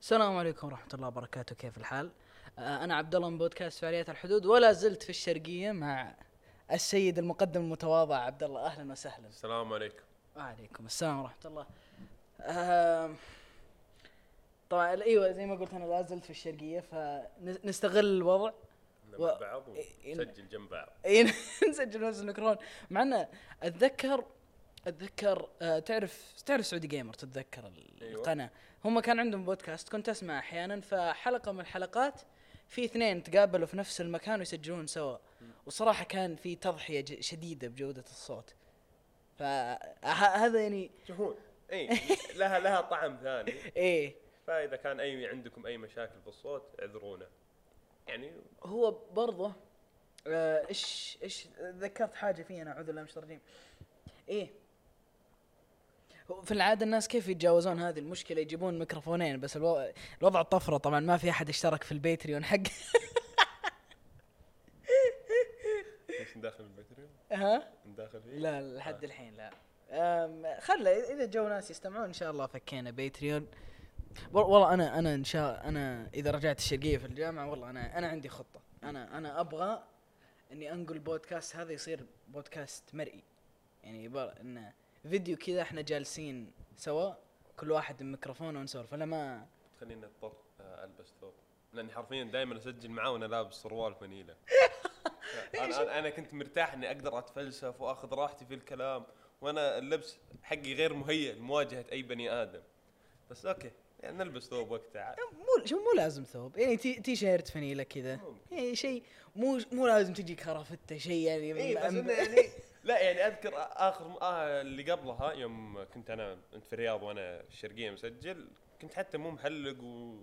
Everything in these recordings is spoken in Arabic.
السلام عليكم ورحمة الله وبركاته كيف الحال؟ آه، أنا عبد الله من بودكاست فعاليات الحدود ولا زلت في الشرقية مع السيد المقدم المتواضع عبد الله أهلا وسهلا. السلام عليكم وعليكم السلام ورحمة الله. طبعا إيوه زي ما قلت أنا لا زلت في الشرقية فنستغل الوضع و- بعض إيه- ونسجل جنب بعض اي نسجل نفس الميكروفون مع انه أتذكر أتذكر آه تعرف تعرف سعودي جيمر تتذكر أيوة. القناة؟ هم كان عندهم بودكاست كنت أسمع أحيانا فحلقة من الحلقات في اثنين تقابلوا في نفس المكان ويسجلون سوا. وصراحة كان في تضحية شديدة بجودة الصوت. فهذا يعني شوفون اي لها لها طعم ثاني. إيه. فإذا كان أي عندكم أي مشاكل بالصوت اعذرونا. يعني هو برضه آه، إيش إيش ذكرت حاجة فيه أنا اعوذ بالله من الشيطان الرجيم. إيه. في العادة الناس كيف يتجاوزون هذه المشكلة؟ يجيبون ميكروفونين بس الوضع, الوضع طفرة طبعا ما في أحد اشترك في البيتريون حق. إيش نداخل البتريون ها؟ نداخل فيه؟ لا لحد الحين لا. خله إذا جو ناس يستمعون إن شاء الله فكينا بيتريون. وال- والله أنا أنا إن شاء أنا إذا رجعت الشرقية في الجامعة والله أنا أنا عندي خطة. أنا أنا أبغى إني أنقل البودكاست هذا يصير بودكاست مرئي. يعني يبغى إنه فيديو كذا إحنا جالسين سوا كل واحد بميكروفون ونسولف. أنا ما تخليني اضطر آه، ألبس ثوب. لأني حرفيا دائما أسجل معاه وأنا لابس سروال فانيله أنا أنا كنت مرتاح إني أقدر أتفلسف وأخذ راحتي في الكلام وأنا اللبس حقي غير مهيئ لمواجهة أي بني آدم. بس أوكي يعني نلبس ثوب وقتها مو شو مو لازم ثوب. يعني T, T-shirt فنيله كذا. يعني شيء مو مو لازم تجي كرافتة شيء يعني اي بس إنه يعني لا يعني أذكر آخر آه اللي قبلها يوم كنت أنا انت في الرياض وأنا الشرقية مسجل كنت حتى مو محلق و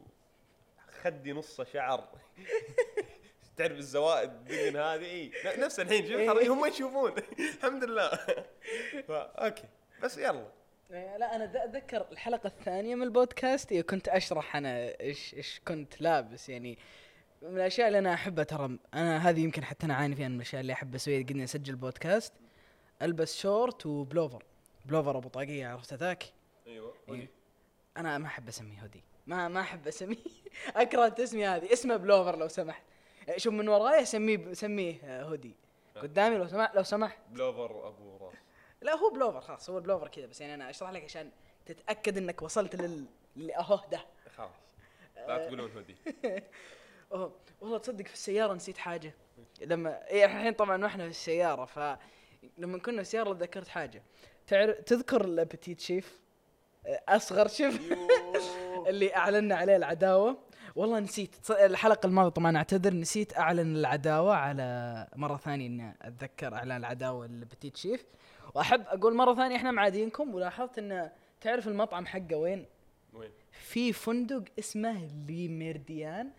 خدي نصه شعر. تعرف الزوائد الدقن هذه؟ إي نفس الحين شوف هم يشوفون. الحمد لله. فا أوكي بس يلا. لا أنا اتذكر الحلقة الثانية من البودكاست كنت أشرح أنا إيش إيش كنت لابس. يعني من الأشياء اللي أنا أحبها ترى أنا هذه يمكن حتى أنا أعاني فيها من الأشياء اللي أحب أسويها قد اسجل بودكاست. ألبس شورت وبلوفر. بلوفر أبو طاقية عرفت ذاك أيوه إيه. أنا ما أحب أسميه هودي. ما ما أحب أسميه. أكره التسمية هذه. اسمه بلوفر لو سمحت. إيه، شوف من وراي أسميه سميه آه، هودي. قدامي لو سمحت لو سمحت. بلوفر أبو راس. لا هو بلوفر خلاص هو البلوفر كذا بس يعني أنا أشرح لك عشان تتأكد إنك وصلت لل اللي اهو ده. خلاص. لا تقولون أوه والله تصدق في السيارة نسيت حاجة. لما إيه الحين طبعا وإحنا في السيارة ف لما كنا في السياره تذكرت حاجة. تعرف تذكر الابتيت شيف آه، أصغر شيف اللي اعلنا عليه العداوة. والله نسيت الحلقة الماضية طبعا أعتذر نسيت أعلن العداوة على مرة ثانية إني أتذكر إعلان العداوة للبتيت شيف وأحب أقول مرة ثانية إحنا معادينكم ولاحظت انه تعرف المطعم حقه وين؟ وين؟ في فندق اسمه لو ميريديان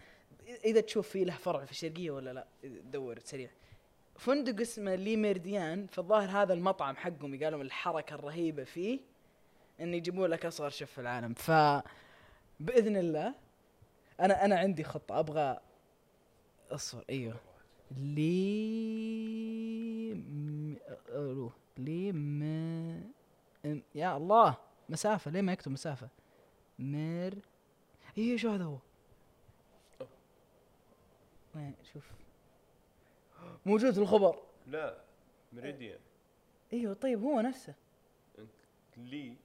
إذا تشوف فيه له فرع في الشرقية ولا لا دور سريع. فندق اسمه لو ميريديان فالظاهر هذا المطعم حقهم قالوا الحركة الرهيبة فيه إن يجيبون لك أصغر شيف في العالم. ف بإذن الله أنا أنا عندي خطة أبغى اصبر أيوه. لي م... لي م... يا الله مسافة ليه ما يكتب مسافة؟ مير أيوه شو هذا هو؟ وين شوف. موجود في الخبر. لا مريديان أيوه طيب هو نفسه. لي.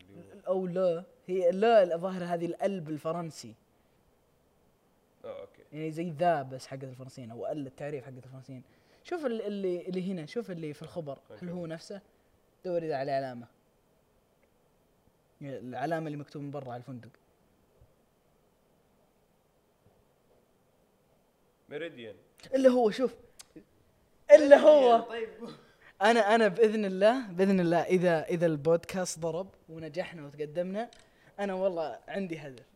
اللي هو- أو لا هي لا الظاهر هذه القلب الفرنسي. آه أوكي. يعني زي ذا بس حقت الفرنسيين أو أل التعريف حقت الفرنسيين. شوف ال- اللي اللي هنا شوف اللي في الخبر. هل هو نفسه؟ دور اذا عليه علامه العلامة اللي مكتوب من برا على الفندق. ميريديان. الا هو شوف الا هو طيب. أنا أنا بإذن الله بإذن الله إذا إذا البودكاست ضرب ونجحنا وتقدمنا أنا والله عندي هدف.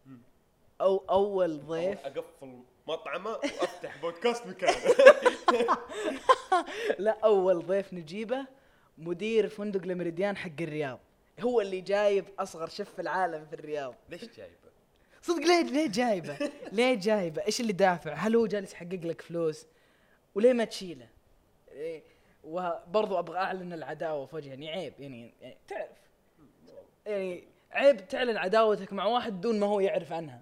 أو أول ضيف. أقفل مطعمه وأفتح بودكاست مكانه لا أول ضيف نجيبه مدير فندق المريديان حق الرياض. هو اللي جايب أصغر شيف في العالم في الرياض. ليش جايبه؟ صدق ليه ليه جايبه؟ ليه جايبه؟ إيش اللي دافع؟ هل هو جالس يحقق لك فلوس؟ وليه ما تشيله؟ إيه، وبرضو أبغى أعلن العداوة في وجهه يعني عيب يعني, يعني تعرف. يعني عيب تعلن عداوتك مع واحد دون ما هو يعرف عنها.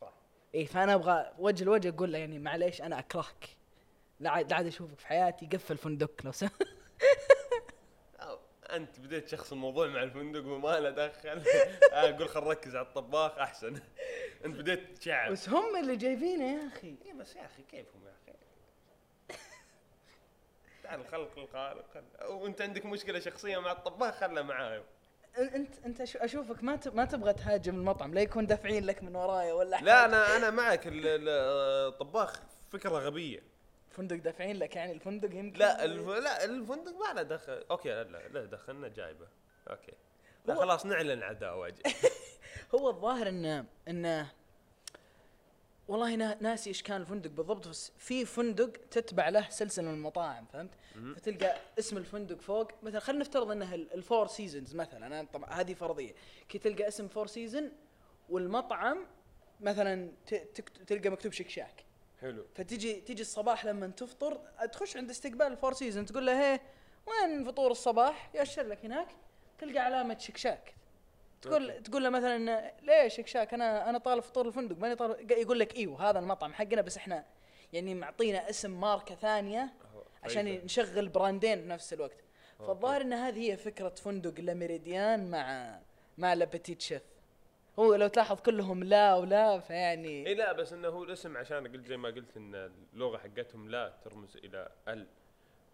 صح. اي فأنا أبغى وجه لوجه أقول له يعني معليش أنا أكرهك. لا عاد أشوفك في حياتي قفل فندق لو سمحت أنت بديت شخص الموضوع مع الفندق وما له دخل. أقول خل نركز على الطباخ أحسن. أنت بديت تشعب بس هم اللي جايبينه يا أخي. اي بس يا أخي كيفهم يا أخي؟ تعال الخلق الخالق وأنت عندك مشكلة شخصية مع الطباخ خله معاهم انت أنت أشوفك ما ما تبغى تهاجم المطعم لا يكون دافعين لك من ورايا ولا لا حاجة. أنا أنا معك ال- ال- الطباخ فكرة غبية. فندق دافعين لك يعني الفندق يمكن لا الف... لا الفندق ما له دخل. أوكي لا لا, لا دخلنا جايبه. أوكي. لا هو- خلاص نعلن عداوه هو الظاهر انه انه والله نا- ناسي إيش كان الفندق بالضبط بس في فندق تتبع له سلسلة من المطاعم فهمت؟ مم. فتلقى اسم الفندق فوق. مثلا خلينا نفترض إنه ال- الفور سيزونز مثلا أنا طبعا هذه فرضية. كي تلقى اسم فور سيزون والمطعم مثلا تلقى مكتوب شكشاك حلو فتجي تجي الصباح لما تفطر تخش عند استقبال الفور سيزون تقول له هي وين فطور الصباح يأشر لك هناك تلقى علامة شكشاك تقول. تقول له مثلا ليش شكشاك أنا أنا طالب فطور الفندق ماني طالب يقول لك إيوه هذا المطعم حقنا بس إحنا يعني معطينا اسم ماركة ثانية عشان. نشغل براندين بنفس الوقت. فالظاهر إن هذه هي فكرة فندق لو ميريديان مع مع Le Petit Chef هو لو تلاحظ كلهم لو ولو فيعني إي لا بس إنه هو الاسم عشان قلت زي ما قلت إن اللغة حقتهم le ترمز إلى ال.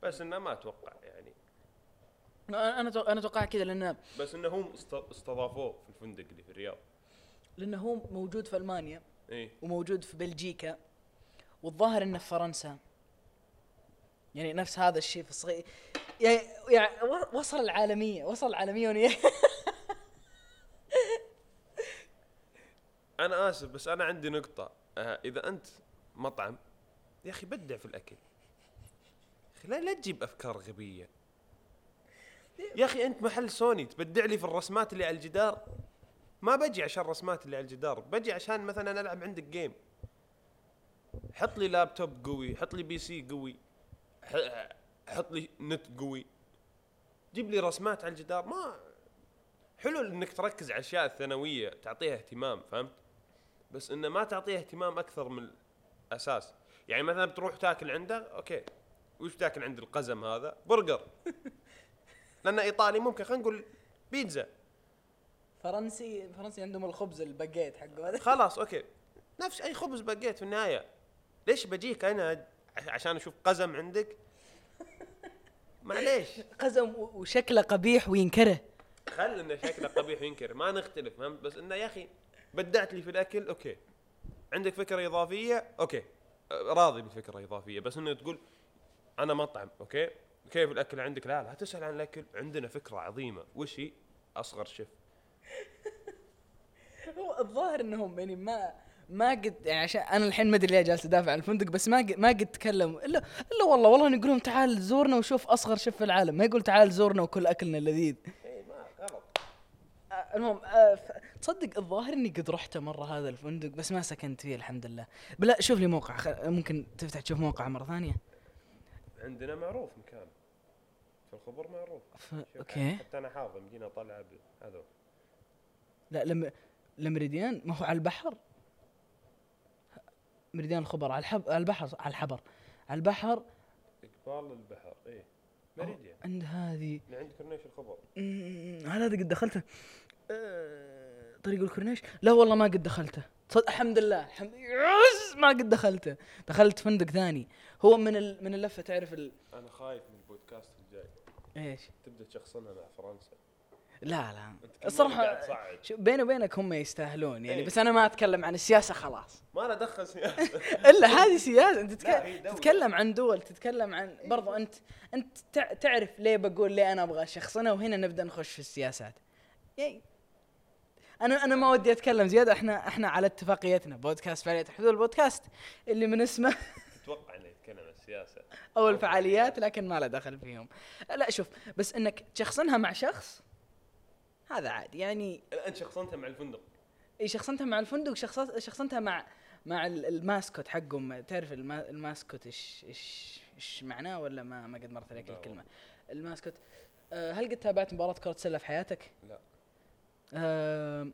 بس إنه ما أتوقع يعني. أنا أنا أتوقع كذا لأن بس إنه هم است- استضافوه في الفندق اللي في الرياض. لأنه هو موجود في ألمانيا إي. وموجود في بلجيكا والظاهر إنه في فرنسا. يعني نفس هذا الشيء في الصغير يعني, يعني وصل العالميه وصل العالمية وني- أنا آسف بس أنا عندي نقطة. آه إذا أنت مطعم يا أخي بدع في الأكل. يا أخي لا لا تجيب أفكار غبية. يا أخي أنت محل سوني تبدع لي في الرسمات اللي على الجدار؟ ما بجي عشان الرسمات اللي على الجدار بجي عشان مثلا ألعب عندك game حط لي لابتوب قوي حط لي PC قوي حط لي نت قوي. جيب لي رسمات على الجدار. ما حلو إنك تركز على الأشياء الثانوية تعطيها اهتمام فهمت؟ بس إنه ما تعطيها اهتمام أكثر من الأساس. يعني مثلا بتروح تاكل عنده أوكي. وش تاكل عند القزم هذا؟ برجر. لأنه إيطالي ممكن خلينا نقول بيتزا. فرنسي فرنسي عندهم الخبز الباجيت حقه هذا. خلاص أوكي. نفس أي خبز بقيت في النهاية. ليش بجيك أنا عش- عشان أشوف قزم عندك؟ معليش. قزم وشكله قبيح وينكره. خل إنه شكله قبيح وينكر ما نختلف. فهمت بس إنه يا أخي بدعت لي في الأكل أوكي. عندك فكرة إضافية؟ أوكي. راضي بالفكرة الإضافية بس إنه تقول أنا مطعم أوكي. كيف الأكل عندك؟ لا لا تسأل عن الأكل. عندنا فكرة عظيمة. وش هي أصغر شيف. هو الظاهر إنهم يعني ما ما قد يعني عشان أنا الحين ما أدري ليه جالس أدافع عن الفندق بس ما قد ما قد تكلموا. إلا إلا والله والله نقول لهم تعال زورنا وشوف أصغر شيف في العالم. ما يقول تعال زورنا وكل أكلنا اللذيذ اي ما غلط. آه، المهم آه، تصدق الظاهر إني قد رحت مرة هذا الفندق بس ما سكنت فيه الحمد لله. بلا شوف لي موقع. ممكن تفتح تشوف موقع مرة ثانية. عندنا معروف مكان. في الخبر معروف. ف... أوكي. حتى أنا حافظ مدينة طلع هذا. لا لم لمريديان ما هو على البحر. مريديان الخبر على الحب على البحر على الحبر. على البحر. إقبال البحر إيه. ميريديان عند هذه. عند كورنيش الخبر؟ هل هذا قد دخلته؟ آه، طريق الكورنيش؟ لا والله ما قد دخلته. صد الحمد لله الحمد yes ما قد دخلته. دخلت فندق ثاني. هو من ال... من اللفة تعرف ال... أنا خايف من البودكاست الجاي. إيش؟ تبدأ تشخصنها مع فرنسا. لا لا. الصراحة بيني وبينك هم يستاهلون يعني إيه. بس أنا ما أتكلم عن السياسة خلاص. ما له دخل سياسة. إلا هذه سياسة. أنت هي تتكلم, عن دول تتكلم عن برضو انت أنت تع- تعرف ليه بقول ليه أنا أبغى شخصنه وهنا نبدأ نخش في السياسات. يعني أنا أنا ما ودي أتكلم زيادة. إحنا إحنا على اتفاقيتنا. بودكاست فعالية حدود البودكاست اللي من اسمه أتوقع إنه يتكلم عن السياسة. أو الفعاليات لكن ما له دخل فيهم. لا شوف بس إنك تشخصنها مع شخص هذا عادي. يعني أنت شخصنتها مع الفندق. إي شخصنتها مع الفندق شخصنتها مع مع ال- ال mascot حقهم تعرف الما ال mascot إيش إيش إيش معناه ولا ما ما قد مرت عليك الكلمة. ال mascot آه، هل قد تابعت مباراة كرة سلة في حياتك؟ لا. آه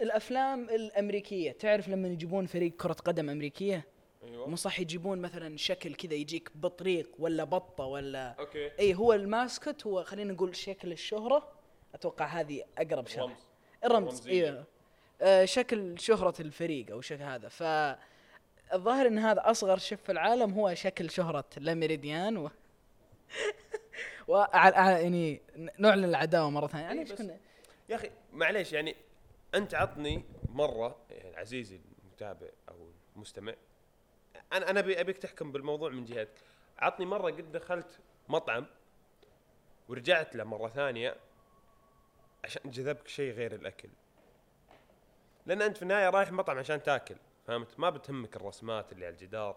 الأفلام الأمريكية تعرف لما يجيبون فريق كرة قدم أمريكية؟ أيوه. مو صح يجيبون مثلا شكل كذا يجيك بطريق ولا بطة ولا okay. اي هو ال mascot هو خلينا نقول شكل الشهرة. أتوقع هذه أقرب شرح رمز الرمز رمزية. أيوه آه شكل شهرة الفريق أو شكل هذا. ف الظاهر إن هذا أصغر شيف في العالم هو شكل شهرة لاميريديان و و يعني نعلن العداوة مرة ثانية. يعني إيه كنا؟ يا أخي معليش يعني أنت عطني مرة يعني عزيزي المتابع أو المستمع أنا أنا أبي أبيك تحكم بالموضوع من جهتك عطني مرة قد دخلت مطعم ورجعت له مرة ثانية عشان جذبك شيء غير الأكل. لأن أنت في النهاية رايح مطعم عشان تاكل فهمت؟ ما بتهمك الرسمات اللي على الجدار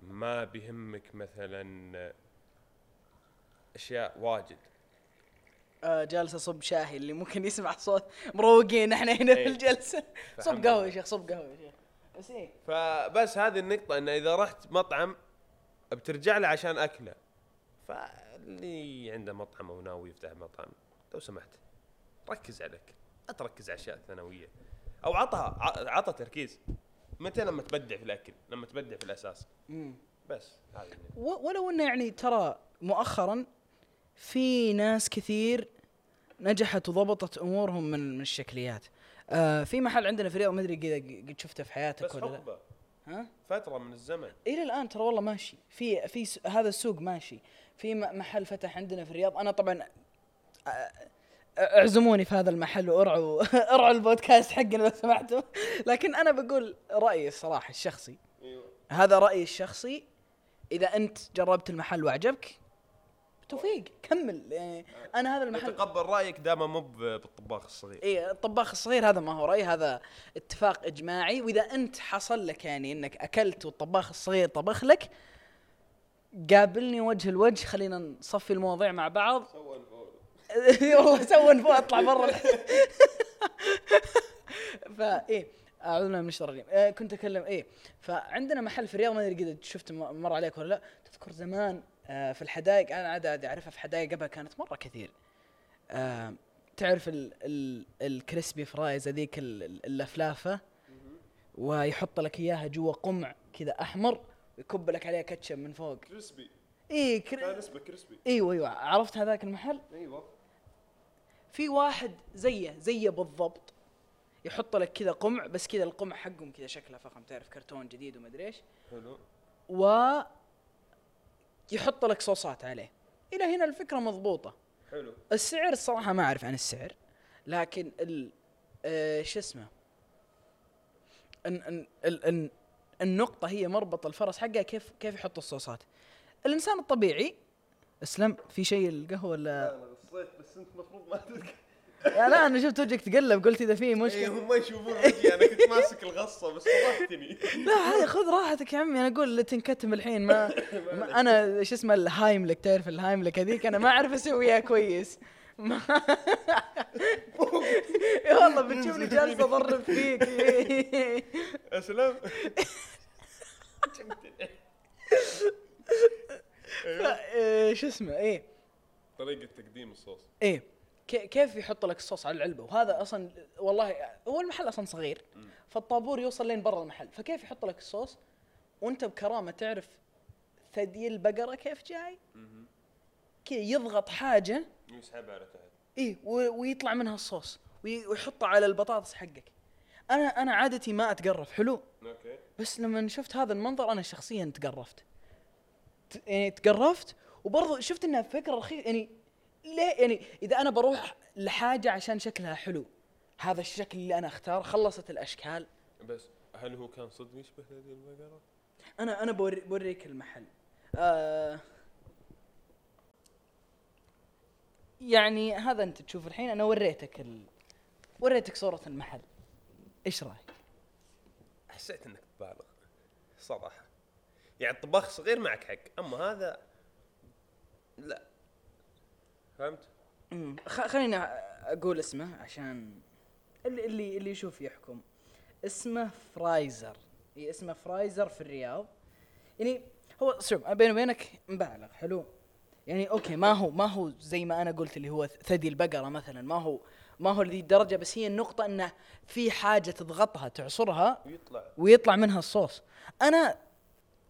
ما بيهمك مثلا أشياء واجد. جالس اصب شاهي اللي ممكن يسمع صوت مروقين إحنا هنا في إيه. الجلسة. صب قهوة. يا شيخ صب قهوة يا شيخ. بس إيه. فبس هذه النقطة انه إذا رحت مطعم بترجع له عشان أكله. فاللي عنده مطعم أو ناوي يفتح مطعم لو سمحت ركز الاكل لا تركز على أشياء ثانوية. أو عطها ع- عطها تركيز. متى لما تبدع في الأكل؟ لما تبدع في الأساس. مم. بس هذه ولو إنه يعني ترى مؤخرا في ناس كثير نجحت وضبطت أمورهم من من الشكليات. آه في محل عندنا في الرياض ما أدري قد قد شفته في حياتك بس ولا لا. حقبة. ها؟ فترة من الزمن. إلى الآن ترى والله ماشي. في في س- هذا السوق ماشي. في م- محل فتح عندنا في الرياض. أنا طبعا آه، اعزموني في هذا المحل وارعوا ارعوا البودكاست حقنا لو سمحتوا. لكن أنا بقول رأيي الصراحة الشخصي. أيوه. هذا رأيي الشخصي. إذا أنت جربت المحل وعجبك توفيق كمل. يعني أنا هذا المحل تقبل رأيك دام مو بالطباخ الصغير. اي الطباخ الصغير هذا ما هو رأي هذا اتفاق إجماعي. وإذا أنت حصل لك يعني إنك أكلت والطباخ الصغير طبخ لك قابلني وجه الوجه خلينا نصفي المواضيع مع بعض. سوى. والله سوى فوق أطلع برا. فايه أعوذ بالله من الشر الرجيم. آه كنت اتكلم إيه فعندنا محل في الرياض ما أدري قد شفت مر عليك ولا لا. تذكر زمان في الحدائق أنا عاد أعرفها في حدائق قبل كانت مرة كثير. آه تعرف ال ال ال crispy fries هذيك ال- ال- اللفلافه ويحط لك إياها جوا قمع كذا أحمر ويكب لك عليها كاتشب من فوق. crispy. اي كر... اسمه crispy. إيوه إيوه. عرفت هذاك المحل؟ إيوه. في واحد زيه زيه بالضبط. يحط لك كذا قمع بس كذا القمع حقهم كذا شكله فخم تعرف كرتون جديد ومدري إيش؟ حلو. و يحط لك صوصات عليه. إلى هنا الفكرة مضبوطة. حلو. السعر الصراحه ما أعرف عن السعر لكن ال آه شو اسمه؟ إن إن ال إن النقطة هي مربط الفرس حقها كيف كيف يحط الصوصات. الإنسان الطبيعي أسلم في شيء القهوة ولا؟ قصيت بس أنت المفروض ما تذكر لا أنا شفت وجهك تقلب قلت إذا في مشكلة. هم يشوفون وجهي أنا كنت ماسك الغصة بس فضحتني لا هذه خذ راحتك يا عمي أنا أقول تنكتم الحين ما, ما أنا شو اسمه الهايملك تعرف الهايملك هذيك؟ أنا ما أعرف أسويها كويس. ما إي والله بتشوفني جالس أضرب فيك. اسلم إيه، شو اسمه إيه. طريقة تقديم الصوص. إيه. كيف يحط لك الصوص على العلبة؟ وهذا أصلا والله هو المحل أصلا صغير فالطابور يوصل لين برا المحل فكيف يحط لك الصوص؟ وأنت بكرامة تعرف ثدي البقرة كيف جاي؟ كذا يضغط حاجة يسحبها على تحت. و- ويطلع منها الصوص وي- ويحطه على البطاطس حقك. أنا أنا عادتي ما اتقرف حلو؟ okay. بس لما شفت هذا المنظر أنا شخصيا تقرفت. يعني تقرفت وبرضه شفت إنها فكرة رخيصة يعني ليه يعني إذا أنا بروح لحاجة عشان شكلها حلو هذا الشكل اللي أنا أختار خلصت الأشكال. بس هل هو كان صدق يشبه هذه البقرة؟ أنا أنا بوري بوريك المحل. آه يعني هذا أنت تشوف الحين أنا وريتك ال... وريتك صورة المحل. إيش رأيك؟ حسيت إنك تبالغ صراحة. يعني الطباخ صغير معك حق أما هذا لا. فهمت؟ خليني أقول اسمه عشان اللي اللي اللي يشوف يحكم. اسمه فرايزر. هي اسمه فرايزر في الرياض. يعني هو شوف بيني وبينك مبالغ حلو؟ يعني okay ما هو ما هو زي ما أنا قلت اللي هو ثدي البقرة مثلا. ما هو ما هو لذي الدرجة بس هي النقطة إنه في حاجة تضغطها تعصرها ويطلع. ويطلع منها الصوص. أنا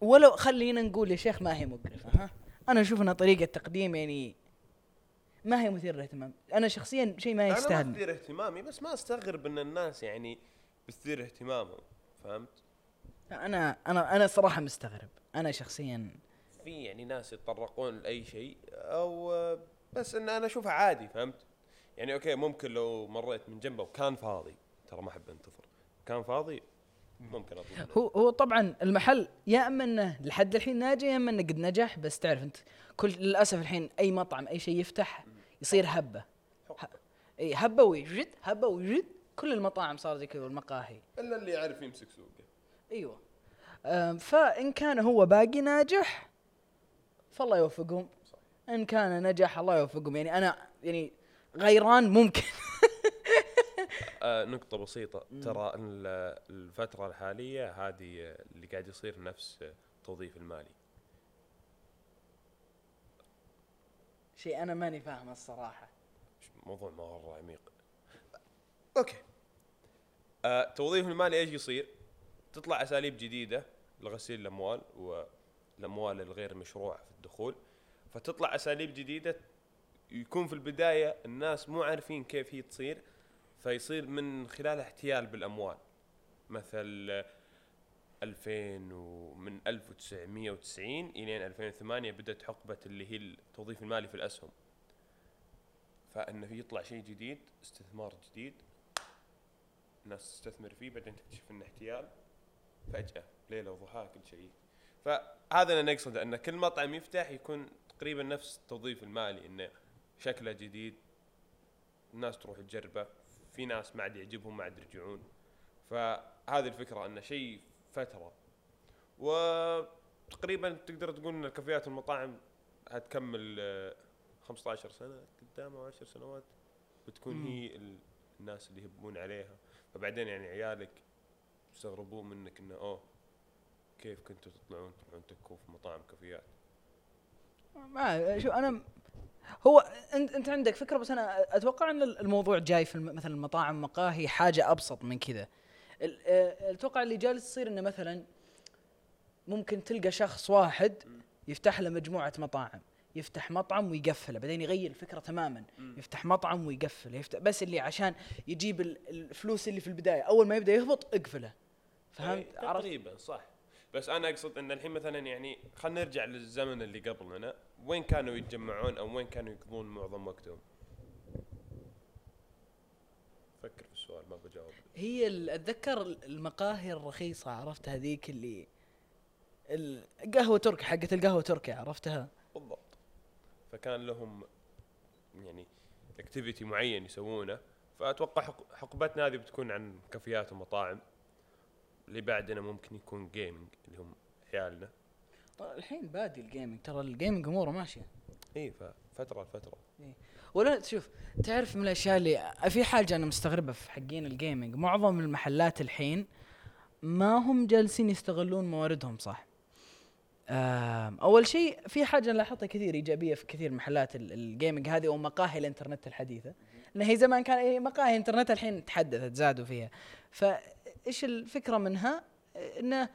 ولو خلينا نقول يا شيخ ما هي مقرفة ها؟ أنا أشوف انها طريقة تقديم يعني ما هي مثيرة للاهتمام أنا شخصيا شيء ما أنا ما يستاهل تثير اهتمامي بس ما أستغرب إن الناس يعني بتثير اهتمامهم فهمت؟ أنا أنا أنا صراحة مستغرب أنا شخصيا في يعني ناس يتطرقون لأي شيء أو بس إن أنا أشوفها عادي فهمت؟ يعني أوكي ممكن لو مريت من جنبه وكان فاضي ترى ما أحب أنتظر كان فاضي ممكن أطلب. هو هو طبعا المحل يا أما إنه لحد الحين ناجح يا أما إنه قد نجح بس تعرف أنت كل للأسف الحين أي مطعم أي شيء يفتح يصير هبة. اي هبة ويجد هبة ويجد كل المطاعم صار زي كذا والمقاهي. إلا اللي يعرف يمسك سوقه. أيوه. فإن كان هو باقي ناجح فالله يوفقهم. إن كان نجح الله يوفقهم. يعني أنا يعني غيران ممكن. آه نقطة بسيطة. ترى ال- الفترة الحالية هذه اللي قاعد يصير نفس التوظيف المالي. شيء أنا ماني فاهمه الصراحة. موضوع مرة عميق. أوكي. آه التوظيف المالي إيش يصير؟ تطلع أساليب جديدة لغسيل الأموال والاموال الغير مشروعة في الدخول. فتطلع أساليب جديدة يكون في البداية الناس مو عارفين كيف هي تصير فيصير من خلالها احتيال بالأموال. مثل آه، 2000 ومن 1990 الين 2008 بدأت حقبة اللي هي التوظيف المالي في الأسهم. فإنه يطلع شيء جديد استثمار جديد. الناس تستثمر فيه بعدين تكتشف إنه احتيال. فجأة ليلة وضحاها كل شيء. فهذا اللي نقصده إن كل مطعم يفتح يكون تقريبا نفس التوظيف المالي إنه شكله جديد. الناس تروح تجربه. في ناس ما عاد يعجبهم ما عاد يرجعون. فهذه الفكرة إن شيء فترة. وتقريبا تقدر تقول إن الكافيهات والمطاعم هتكمل آه، 15 سنة قدام أو 10 سنوات بتكون مم. هي ال- الناس اللي يهبون عليها. فبعدين يعني عيالك يستغربون منك إنه أوه كيف كنتوا تطلعون تروحون تكوا في مطاعم كافيات ما شو أنا هو أنت أنت عندك فكرة بس أنا أتوقع إن الموضوع جاي في مثلا المطاعم مقاهي حاجة أبسط من كذا. آه، أتوقع اللي جالس يصير إنه مثلا ممكن تلقى شخص واحد يفتح له مجموعة مطاعم يفتح مطعم ويقفله بعدين يغير الفكرة تماما يفتح مطعم ويقفل يفتح بس اللي عشان يجيب ال- الفلوس اللي في البداية أول ما يبدأ يهبط اقفله. فهمت؟ إيه، تقريبا صح. بس أنا أقصد إن الحين مثلا يعني خلينا نرجع للزمن اللي قبلنا وين كانوا يتجمعون أو وين كانوا يقضون معظم وقتهم فكر في السؤال ما بجاوب هي أتذكر المقاهي الرخيصة عرفت هذيك اللي القهوه تركي حقت القهوة تركي عرفتها؟ بالضبط. فكان لهم يعني activity معين يسوونه. فأتوقع حق- حقبتنا هذه بتكون عن كافيهات ومطاعم. اللي بعدنا ممكن يكون gaming اللي هم عيالنا. الحين بادي ال gaming ترى ال gaming أموره ماشية. اي ففتره لفتره ولا تشوف تعرف من الأشياء اللي في حاجة أنا مستغربها في حقين ال gaming معظم المحلات الحين ما هم جالسين يستغلون مواردهم صح؟ أول شيء في حاجة لاحظتها كثير إيجابية في كثير محلات ال- الجيمنج هذه أو مقاهي الإنترنت الحديثة. إن هي زمان كان إيه مقاهي انترنت الحين تحدثت زادوا فيها. فإيش الفكرة منها؟ إنه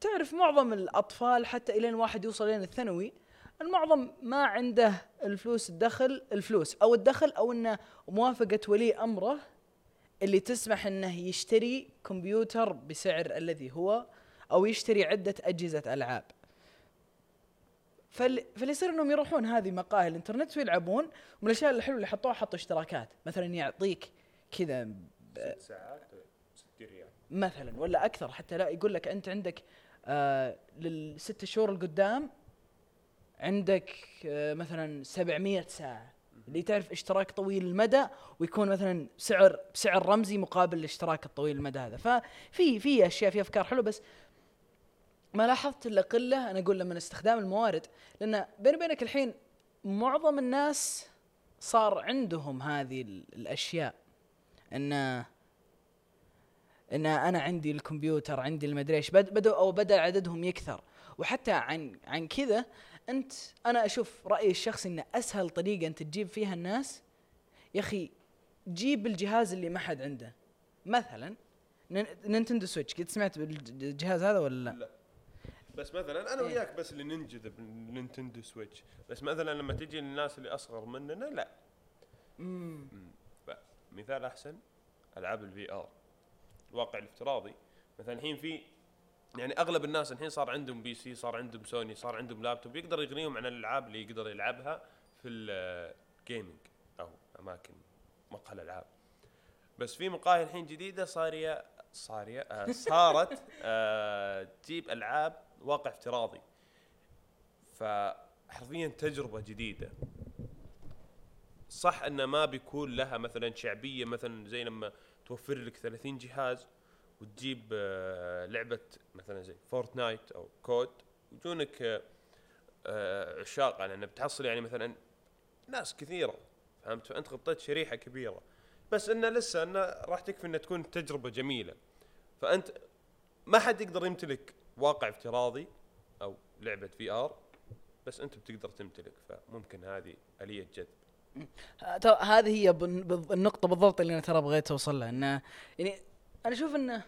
تعرف معظم الأطفال حتى إلين واحد يوصل لين الثانوي المعظم ما عنده الفلوس الدخل الفلوس أو الدخل أو إنه موافقة ولي أمره اللي تسمح إنه يشتري كمبيوتر بسعر الذي هو أو يشتري عدة أجهزة ألعاب. فال... فاللي يصير إنهم يروحون هذه مقاهي الإنترنت ويلعبون ومن الأشياء الحلوة اللي حطوها حطوا اشتراكات. مثلا يعطيك كذا ست ساعات 60 ريال. مثلا ولا أكثر حتى لا يقول لك أنت عندك آه للست شهور القدام عندك آه مثلا 700 ساعة. اللي تعرف اشتراك طويل المدى ويكون مثلا سعر بسعر رمزي مقابل الاشتراك الطويل المدى هذا. ففي في أشياء في أفكار حلوة بس ما لاحظت إلا قلة. أنا أقول من استخدام الموارد لأن بيني وبينك الحين معظم الناس صار عندهم هذه ال- الأشياء. انه إن أنا عندي الكمبيوتر عندي المدري إيش بد- بدأوا أو بدأ عددهم يكثر. وحتى عن عن كذا أنت أنا أشوف رأيي الشخصي ان أسهل طريقة أنت تجيب فيها الناس. يا أخي جيب الجهاز اللي ما حد عنده. مثلا Nintendo Switch. قد سمعت بالجهاز هذا ولا لا؟ لا. بس مثلا أنا إيه. وياك بس اللي ننجذب لل Nintendo Switch. بس مثلا لما تجي للناس اللي أصغر مننا لا. مثال أحسن ألعاب ال VR الواقع الافتراضي. مثلا الحين في يعني أغلب الناس الحين صار عندهم PC صار عندهم سوني صار عندهم لابتوب يقدر يغنيهم عن الألعاب اللي يقدر يلعبها في ال gaming أو أماكن مقهى الألعاب. بس في مقاهي الحين جديدة صاريه صاريه آه صارت آه تجيب ألعاب واقع افتراضي. فحرفيا تجربة جديدة. صح إنه ما بيكون لها مثلا شعبية مثلا زي لما توفر لك 30 جهاز. وتجيب آه، لعبة مثلا زي Fortnite أو COD ويجونك آه، آه، عشاق على إنه بتحصل يعني مثلا ناس كثيرة فهمت؟ فأنت غطيت شريحة كبيرة. بس إنه لسه إنه راح تكفي انها تكون تجربة جميلة. فأنت ما حد يقدر يمتلك واقع افتراضي أو لعبة في ار بس أنت بتقدر تمتلك. فممكن هذه آلية جذب. هذه هي النقطة بالضبط اللي أنا ترى بغيت أوصل لها إنه يعني أنا أشوف إنه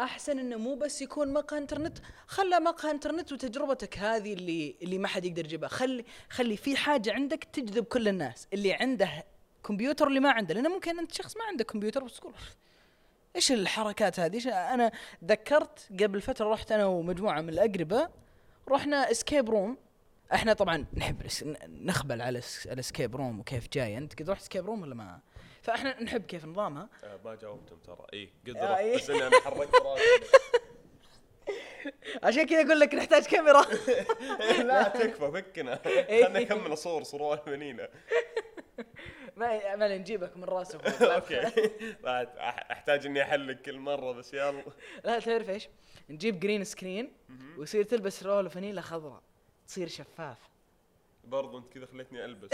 أحسن إنه مو بس يكون مقهى إنترنت. خلى مقهى إنترنت وتجربتك هذه اللي اللي ما حد يقدر يجيبها. خلي خلي في حاجة عندك تجذب كل الناس. اللي عنده كمبيوتر اللي ما عنده. لأنه ممكن أنت شخص ما عنده كمبيوتر بس تقول إيش الحركات هذه؟ إيش أنا ذكرت قبل فترة رحت أنا ومجموعة من الاقرباء رحنا escape room إحنا طبعا نحب نخبل على ال escape room وكيف جاي. أنت قد رحت escape room ولا ما؟ فاحنا نحب كيف نظامها. آه ما جاوبتم ترى. اي قد آه، إيه. بس اني أنا حركت راسي عشان كذا أقول لك نحتاج كاميرا. لا تكفى فكنا. إيه. خلنا نكمل اصور سروال فنينة ما ما نجيبك من راسه. أوكي. أحتاج إني أحلق كل مرة بس يلا. لا تعرف إيش؟ نجيب جرين سكرين ويصير تلبس رول فانيلا خضراء. تصير شفاف. برضو أنت كذا خليتني ألبس.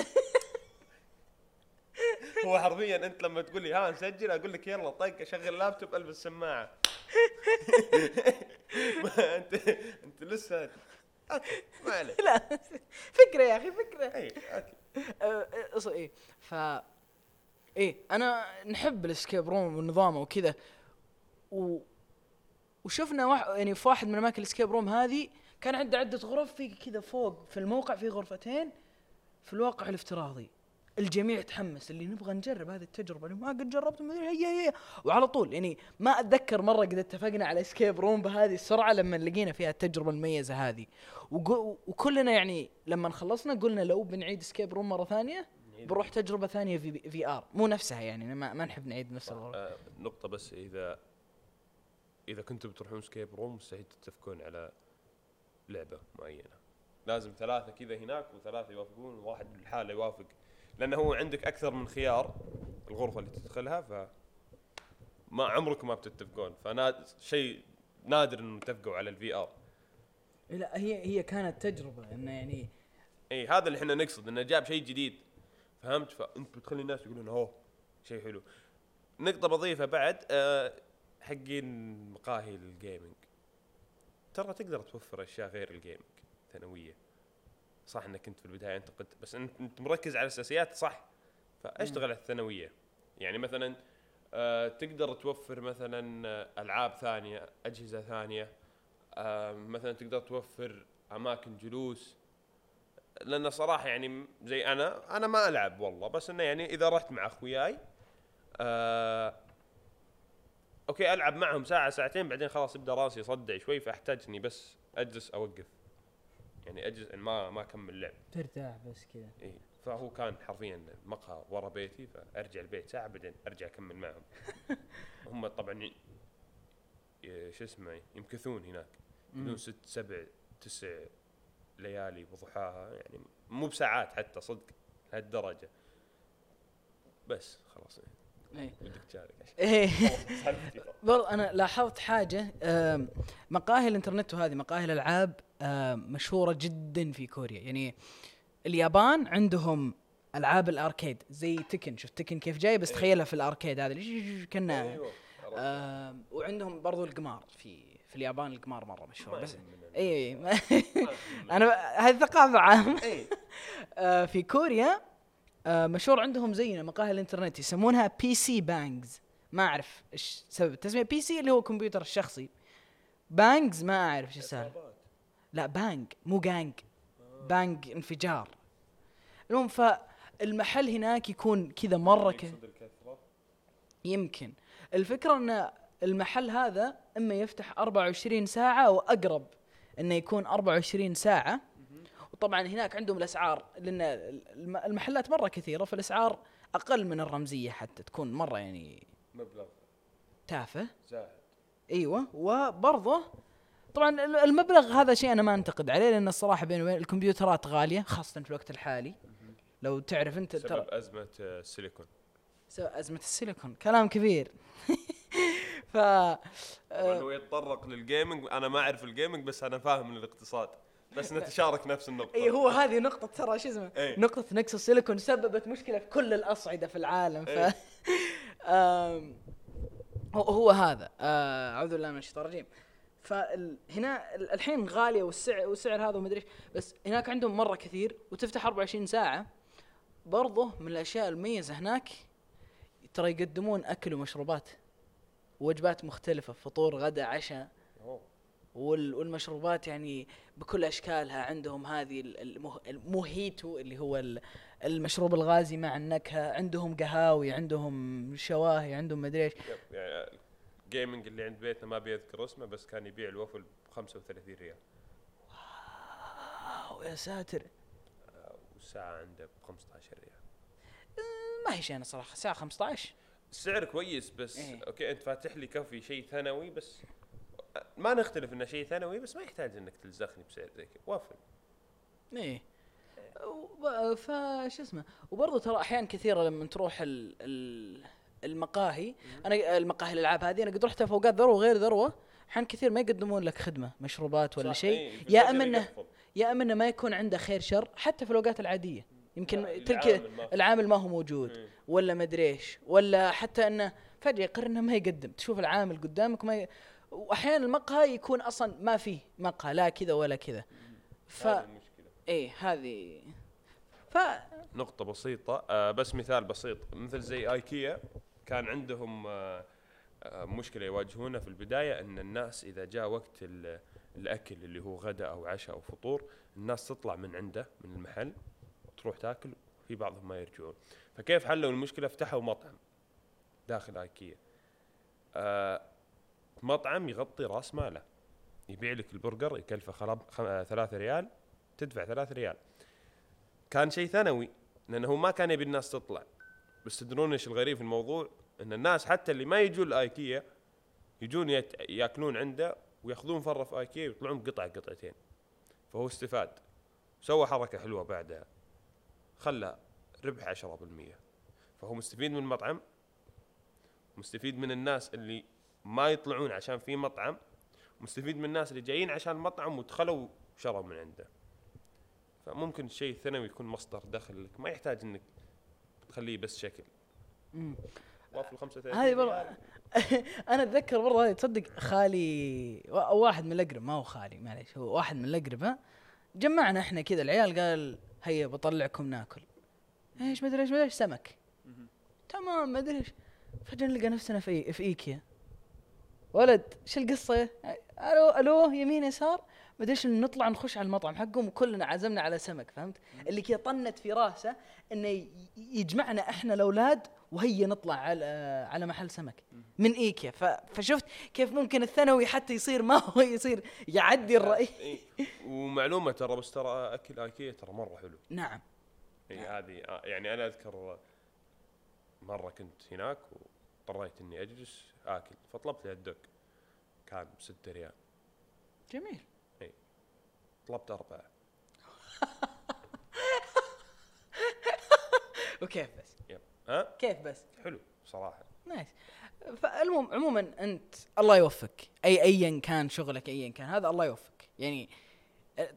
هو حرفيا أنت لما تقول لي ها نسجل أقول لك يلا طق أشغل اللابتوب ألبس سماعه ما أنت أنت لسه okay ما عليك. لا فكرة يا أخي فكرة. أي okay. أه، أصل إيه ف إيه أنا نحب ال escape room ونظامه وكذا. و وشفنا واحد يعني في واحد من أماكن ال escape room هذه كان عنده عدة غرف في كذا فوق في الموقع في غرفتين في الواقع الافتراضي. الجميع تحمس اللي نبغى نجرب هذه التجربة اللي ما قد جربت هي هي وعلى طول يعني ما أتذكر مرة قد اتفقنا على escape room بهذه السرعة لما لقينا فيها التجربة المميزة هذه. وكلنا يعني لما خلصنا قلنا لو بنعيد escape room مرة ثانية بروح تجربة ثانية في VR مو نفسها يعني ما, ما نحب نعيد نفس الغرفه آه، نقطة بس إذا إذا كنتوا بتروحون escape room مستحيل تتفقون على لعبة معينة. لازم ثلاثة كذا هناك وثلاثة يوافقون وواحد بالحالة يوافق. لأنه هو عندك أكثر من خيار الغرفة اللي تدخلها ف ما عمركم ما بتتفقون. فنا شيء نادر انه تتفقوا على ال VR لا هي هي كانت تجربة إنه يعني إي هذا اللي إحنا نقصد إنه جاب شيء جديد. فهمت؟ فانت بتخلي الناس يقولون أوه شيء حلو. نقطة بضيفها بعد آه حقين مقاهي الجيمنج ترى تقدر توفر أشياء غير الجيمنج ثانوية. صح إنك كنت في البداية انتقد بس انت, أنت مركز على الأساسيات صح؟ فأشتغل على الثانوية. يعني مثلا آه تقدر توفر مثلا آه، ألعاب ثانية أجهزة ثانية آه مثلا تقدر توفر أماكن جلوس. لأن صراحة يعني زي أنا أنا ما ألعب والله بس إنه يعني إذا رحت مع أخوياي آه okay ألعب معهم ساعة ساعتين بعدين خلاص يبدا راسي يصدع شوي فاحتاج اني بس أجلس أوقف. يعني اجلس ما ما اكمل لعب ترتاح بس كذا. اي فهو كان حرفيا مقهى ورا بيتي فأرجع البيت ساعة بعدين أرجع أكمل معهم. هم طبعا شو اسمه يمكثون هناك. بدون ست سبع تسع ليالي وضحاها يعني مو بساعات حتى صدق لهالدرجة. بس خلاص. إيه. ودك تشارك. إيه. برضه أنا لاحظت حاجة مقاهي الإنترنت وهذه مقاهي الألعاب مشهورة جدا في كوريا. يعني اليابان عندهم ألعاب الأركيد زي تكن. شفت تكن كيف جاي بس إيه. تخيلها في الأركيد هذا. كنا. عرفت. آم، وعندهم برضو القمار في في اليابان القمار مرة مشهور بس. اي يهمنا. أنا هذه ثقافة عامة. اي آه، في كوريا آه مشهور عندهم زينا مقاهي الإنترنت يسمونها PC bangs ما أعرف إيش سبب. التسميه PC اللي هو الكمبيوتر الشخصي. bangs ما أعرف إيش السالفة. لا bang مو gang bang انفجار. المهم فالمحل هناك يكون كذا مرة ك... يمكن. الفكرة إن المحل هذا إما يفتح 24 ساعة أو أقرب إنه يكون 24 ساعة. وطبعا هناك عندهم الأسعار لأن الم- المحلات مرة كثيرة فالأسعار أقل من الرمزية حتى تكون مرة يعني مبلغ. تافه. زاهد أيوه. وبرضه طبعا ال- المبلغ هذا شيء أنا ما أنتقد عليه لأن الصراحة بيني وبين الكمبيوترات غالية خاصة في الوقت الحالي. لو تعرف أنت ترى سبب أزمة آه، السيليكون. سواء أزمة السيليكون. كلام كبير. ف آه، هو يتطرق لل gaming. أنا ما أعرف ال gaming بس أنا فاهم من الاقتصاد. بس نتشارك نفس النقطة. إي هو هذه نقطة ترى شو اسمه. نقطة نقص السيليكون سببت مشكلة في كل الأصعدة في العالم. ف هو هذا. آه، أعوذ بالله من الشيطان الرجيم. فهنا الحين غالية والسعر والسعر هذا ومدري إيش بس هناك عندهم مرة كثير وتفتح 24 ساعة برضه من الأشياء المميزة هناك ترى يقدمون أكل ومشروبات وجبات مختلفة فطور غدا عشاء. والمشروبات يعني بكل أشكالها عندهم هذه الموهيتو اللي هو ال- المشروب الغازي مع النكهة عندهم قهاوي عندهم شواهي عندهم مدري إيش. يعني الجيمنج اللي عند بيتنا ما بيذكر اسمه بس كان يبيع الوفل ب 35 ريال. wow يا ساتر. والساعة عنده ب 15 ريال. ما هي شيء أنا صراحة. ساعه 15 السعر كويس بس إيه. okay أنت فاتح لي كافي شيء ثانوي بس ما نختلف إنه شيء ثانوي بس ما يحتاج إنك تلزخني بسعر زي كذا. وافل. إيه. وب- فش اسمه. وبرضه ترى أحيان كثيرة لما تروح ال ال المقاهي. أنا المقاهي الالعاب هذه أنا قد رحتها في اوقات ذروه وغير ذروه احيان كثير ما يقدمون لك خدمة مشروبات ولا شيء. إيه، يا اما انه. يا اما انه ما يكون عنده خير شر حتى في الأوقات العادية. يمكن تلك العامل ما هو. موجود مم. ولا مدري إيش ولا حتى أنه فجأة يقرر إنه ما يقدم. تشوف العامل قدامك ما ي... واحيانا المقهى يكون أصلا ما فيه مقهى لا كذا ولا كذا. ف إيه هذه. ف نقطة بسيطة. آه بس مثال بسيط. مثل زي آيكيا كان عندهم آه آه مشكلة يواجهونها في البداية إن الناس إذا جاء وقت ال- الأكل اللي هو غداء أو عشاء أو فطور الناس تطلع من عنده من المحل وتروح تاكل في بعضهم ما يرجعون. فكيف حلوا المشكلة؟ فتحوا مطعم داخل آيكيا. آه مطعم يغطي راس ماله. يبيع لك البرجر يكلفه خراب خم... آه ثلاثة ريال تدفع ثلاثة ريال. كان شيء ثانوي لأنه ما كان يبي الناس تطلع. بس تدرون إيش الغريب في الموضوع؟ إن الناس حتى اللي ما يجون لايكيا يجون يت... يأكلون عنده ويأخذون فره في ايكيا ويطلعون بقطعه قطعتين. فهو استفاد. سوى حركة حلوة بعدها. خلى ربح 10% فهو مستفيد من المطعم مستفيد من الناس اللي ما يطلعون عشان في مطعم. مستفيد من الناس اللي جايين عشان المطعم ودخلوا شروا من عنده. فممكن الشيء الثانوي يكون مصدر دخل لك. ما يحتاج إنك تخليه بس شكل. وافل 35 هذه برضه. أنا أتذكر برضه تصدق خالي وا- واحد من الأقرب ما هو خالي معليش هو واحد من الاقرباء جمعنا إحنا كذا العيال قال هيا بطلعكم ناكل. إيش مدري إيش مدري إيش سمك. تمام مدري إيش. فجأة نلقى نفسنا في في إيكيا. ولد شو القصة ألو ألو يمين يسار؟ مدري إيش نطلع نخش على المطعم حقهم وكلنا عزمنا على سمك فهمت؟ اللي كذا طنت في راسه إنه يجمعنا إحنا الأولاد وهيا نطلع على على محل سمك. من إيكيا. فشفت كيف ممكن الثانوي حتى يصير ما هو يصير يعدي الرأي. ومعلومة ترى بس ترى أكل آيكيا ترى مرة حلو. نعم. هي هذه يعني أنا أذكر مرة كنت هناك واضطريت إني أجلس آكل فطلبت لي الدق كان ب 6 ريال. جميل. طلبت أربعة. وكيف بس؟ يب. ها؟ كيف بس؟ حلو صراحة. نايس. فالمهم عموما أنت الله يوفقك. أي ايا كان شغلك ايا كان هذا الله يوفقك. يعني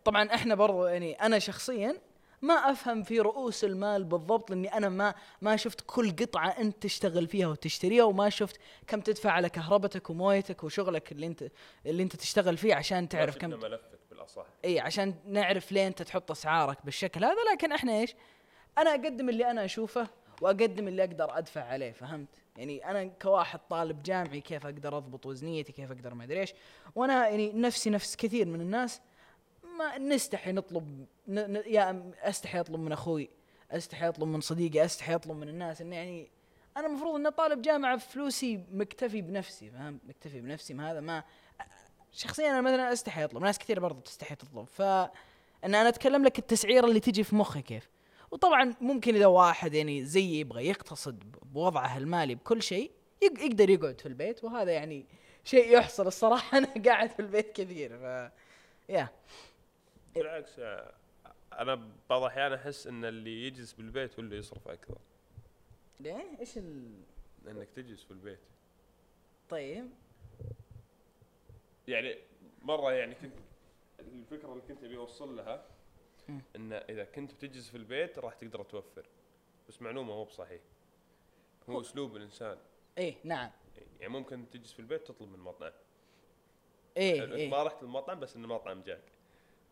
طبعا إحنا برضو يعني أنا شخصيا ما أفهم في رؤوس المال بالضبط لأني أنا ما ما شفت كل قطعة أنت تشتغل فيها وتشتريها وما شفت كم تدفع على كهربتك ومويتك وشغلك اللي أنت اللي أنت تشتغل فيه عشان تعرف كم ملفك بالاصح إي عشان نعرف ليه أنت تحط أسعارك بالشكل هذا لكن إحنا إيش؟ أنا أقدم اللي أنا أشوفه وأقدم اللي أقدر أدفع عليه فهمت؟ يعني أنا كواحد طالب جامعي كيف أقدر أضبط وزنيتي كيف أقدر ما أدري إيش؟ وأنا يعني نفسي نفس كثير من الناس ما نستحي نطلب ن... ن... يا أستحي أطلب من أخوي أستحي أطلب من صديقي أستحي أطلب من الناس انه يعني أنا المفروض اني طالب جامعة فلوسي مكتفي بنفسي فهمت؟ مكتفي بنفسي ما هذا ما شخصيا أنا مثلا استحي أطلب ناس كثير برضو تستحي تطلب. ف ان أنا أتكلم لك التسعيره اللي تجي في مخي كيف؟ وطبعا ممكن إذا واحد يعني زيي يبغى يقتصد بوضعه المالي بكل شيء يق- يقدر يقعد في البيت وهذا يعني شيء يحصل الصراحة. أنا قاعد في البيت كثير ف يا. بالعكس أنا بعض الأحيان أحس إن اللي يجلس بالبيت هو اللي يصرف أكثر. ليه؟ إيش ال؟ إنك تجلس في البيت. طيب. يعني مرة يعني كنت الفكرة اللي كنت أبي أوصل لها. إن إذا كنت بتجلس في البيت راح تقدر توفر. بس معلومة مو بصحيح. هو أسلوب الإنسان. إيه نعم. يعني ممكن تجلس في البيت تطلب من مطعم. إيه إيه. ما رحت المطعم بس إن المطعم جاك.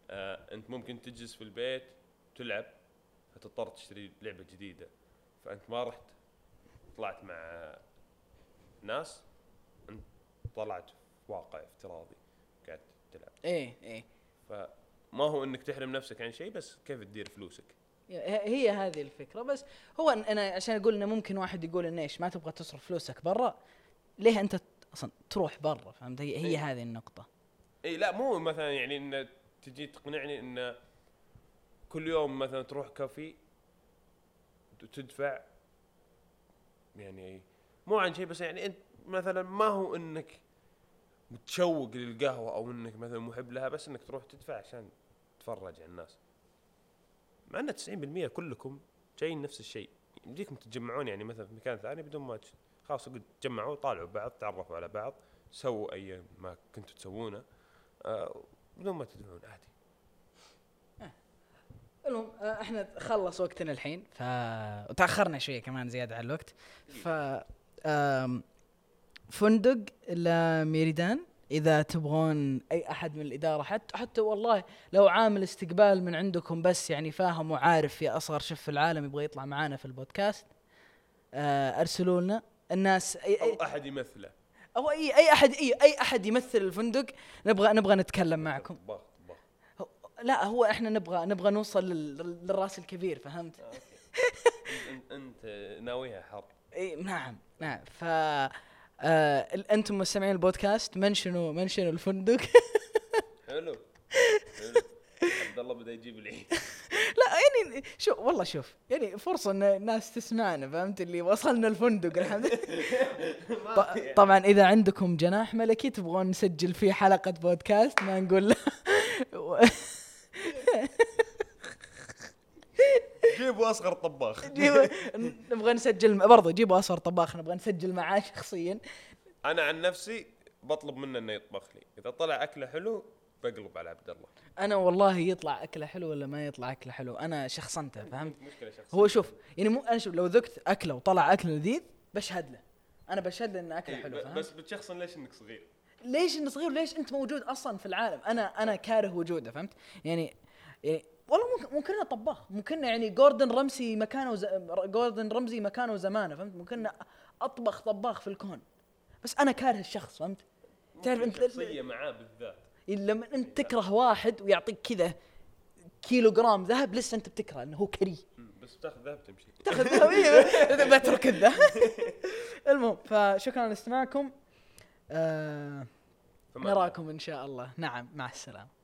آه أنت ممكن تجلس في البيت تلعب فتضطر تشتري لعبة جديدة. فأنت ما رحت طلعت مع ناس أنت طلعت واقع افتراضي. قاعد تلعب. إيه إيه. فما هو إنك تحرم نفسك عن شيء بس كيف تدير فلوسك؟ هي هذه الفكرة. بس هو أنا عشان أقول إنه ممكن واحد يقول إنه إيش ما تبغى تصرف فلوسك برا ليه أنت أصلا تروح برا؟ فهمت؟ هي, هي إيه. هذه النقطة. اي لا مو مثلا يعني إن تجي تقنعني إن كل يوم مثلا تروح كافي تدفع يعني مو عن شيء بس يعني أنت مثلا ما هو إنك متشوق للقهوة أو إنك مثلا محب لها بس إنك تروح تدفع عشان تتفرج على الناس. مع إن 90% كلكم جايين نفس الشيء. يمديكم تتجمعون يعني مثلا في مكان ثاني بدون ما خلاص تجمعوا طالعوا بعض تعرفوا على بعض سووا أي ما كنتوا تسوونه آه بدون ما تدفعون عادي. المهم آه، إحنا خلص وقتنا الحين ف وتأخرنا شوية كمان زيادة على الوقت. ف فندق لميريدان إذا تبغون أي أحد من الإدارة حتى حتى والله لو عامل استقبال من عندكم بس يعني فاهم وعارف في أصغر شيف في العالم يبغى يطلع معانا في البودكاست آه، أرسلوا لنا الناس اي, أو أي أحد يمثله. أو اي أي أحد إي أي أحد يمثل الفندق نبغى نبغى نتكلم معكم. لا هو إحنا نبغى نبغى نوصل لل- للراس الكبير فهمت؟ أنت ناويها حرب. إي نعم نعم. ف آه أنتم مستمعين البودكاست منشنوا منشنوا الفندق؟ حلو. حلو. عبد الله بدأ يجيب العيد. لا يعني شو والله شوف يعني فرصة إن الناس تسمعنا فهمت؟ اللي وصلنا الفندق الحمد لله. طبعا إذا عندكم جناح ملكي تبغون نسجل فيه حلقة بودكاست ما نقول لا. جيبوا أصغر طباخ. نبغى نسجل برضو جيبوا أصغر طباخ نبغى نسجل معاه شخصيا. أنا عن نفسي بطلب منه إنه يطبخ لي. إذا طلع أكله حلو بقلب على عبد الله. أنا والله يطلع أكله حلو ولا ما يطلع أكله حلو؟ أنا شخصنته فهمت؟ مشكلة شخصية. هو شوف يعني مو أنا شوف لو ذقت أكله وطلع اكل لذيذ بشهد له. أنا بشهد له إنه أكله إيه، حلو فهمت؟ بس بتشخصن ليش إنك صغير؟ ليش انت صغير؟ ليش أنت موجود أصلا في العالم؟ أنا أنا كاره وجوده فهمت؟ يعني يعني والله ممكن ممكن طباخ. ممكن يعني جوردن رمسي مكانه ز... جوردن رمزي مكانه وزمانه فهمت؟ ممكن أطبخ طباخ في الكون. بس أنا كاره الشخص فهمت؟ تعرف أنت شخصية معاه بالذات. لما أنت تكره واحد ويعطيك كذا كيلو جرام ذهب لسه أنت بتكره انه هو كريه. بس تاخذ ذهب تمشي. تاخذ ذهب بترك الذهب. المهم فشكرا لاستماعكم آه. نراكم إن شاء الله. نعم مع السلامة.